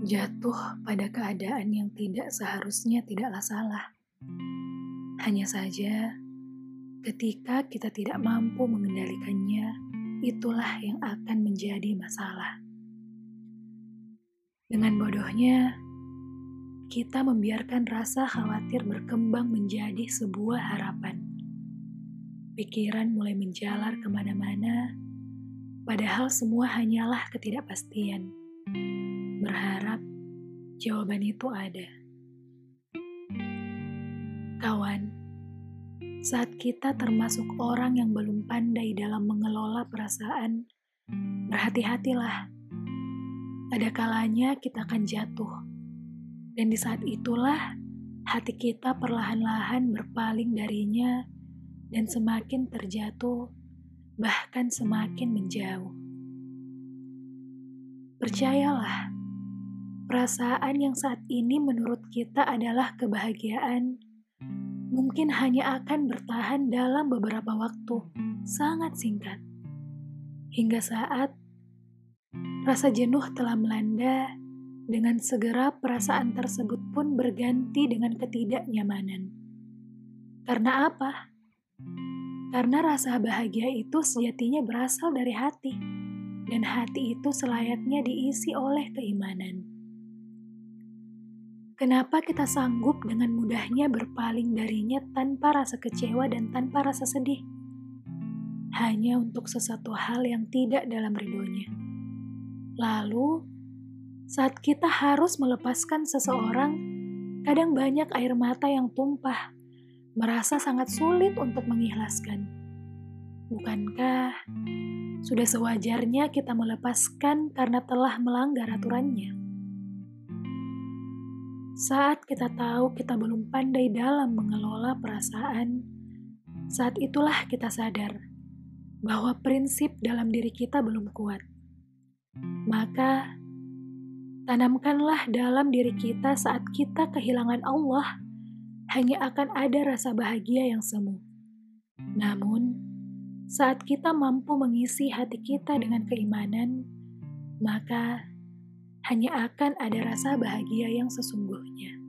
Jatuh pada keadaan yang tidak seharusnya tidaklah salah. Hanya saja, ketika kita tidak mampu mengendalikannya, itulah yang akan menjadi masalah. Dengan bodohnya, kita membiarkan rasa khawatir berkembang menjadi sebuah harapan. Pikiran mulai menjalar ke mana-mana, padahal semua hanyalah ketidakpastian. Berharap jawaban itu ada. Kawan, saat kita termasuk orang yang belum pandai dalam mengelola perasaan, berhati-hatilah. Ada kalanya kita akan jatuh, dan di saat itulah hati kita perlahan-lahan berpaling darinya dan semakin terjatuh, bahkan semakin menjauh. Percayalah, perasaan yang saat ini menurut kita adalah kebahagiaan, mungkin hanya akan bertahan dalam beberapa waktu sangat singkat, hingga saat rasa jenuh telah melanda. Dengan segera, perasaan tersebut pun berganti dengan ketidaknyamanan. Karena apa? Karena rasa bahagia itu sejatinya berasal dari hati dan hati itu selayaknya diisi oleh keimanan. Kenapa kita sanggup dengan mudahnya berpaling darinya tanpa rasa kecewa dan tanpa rasa sedih? Hanya untuk sesuatu hal yang tidak dalam ridhonya. Lalu, saat kita harus melepaskan seseorang, kadang banyak air mata yang tumpah, merasa sangat sulit untuk mengikhlaskan. Bukankah sudah sewajarnya kita melepaskan karena telah melanggar aturannya. Saat kita tahu kita belum pandai dalam mengelola perasaan, saat itulah kita sadar bahwa prinsip dalam diri kita belum kuat. Maka, tanamkanlah dalam diri kita saat kita kehilangan Allah, hanya akan ada rasa bahagia yang semu. Namun, saat kita mampu mengisi hati kita dengan keimanan, maka hanya akan ada rasa bahagia yang sesungguhnya.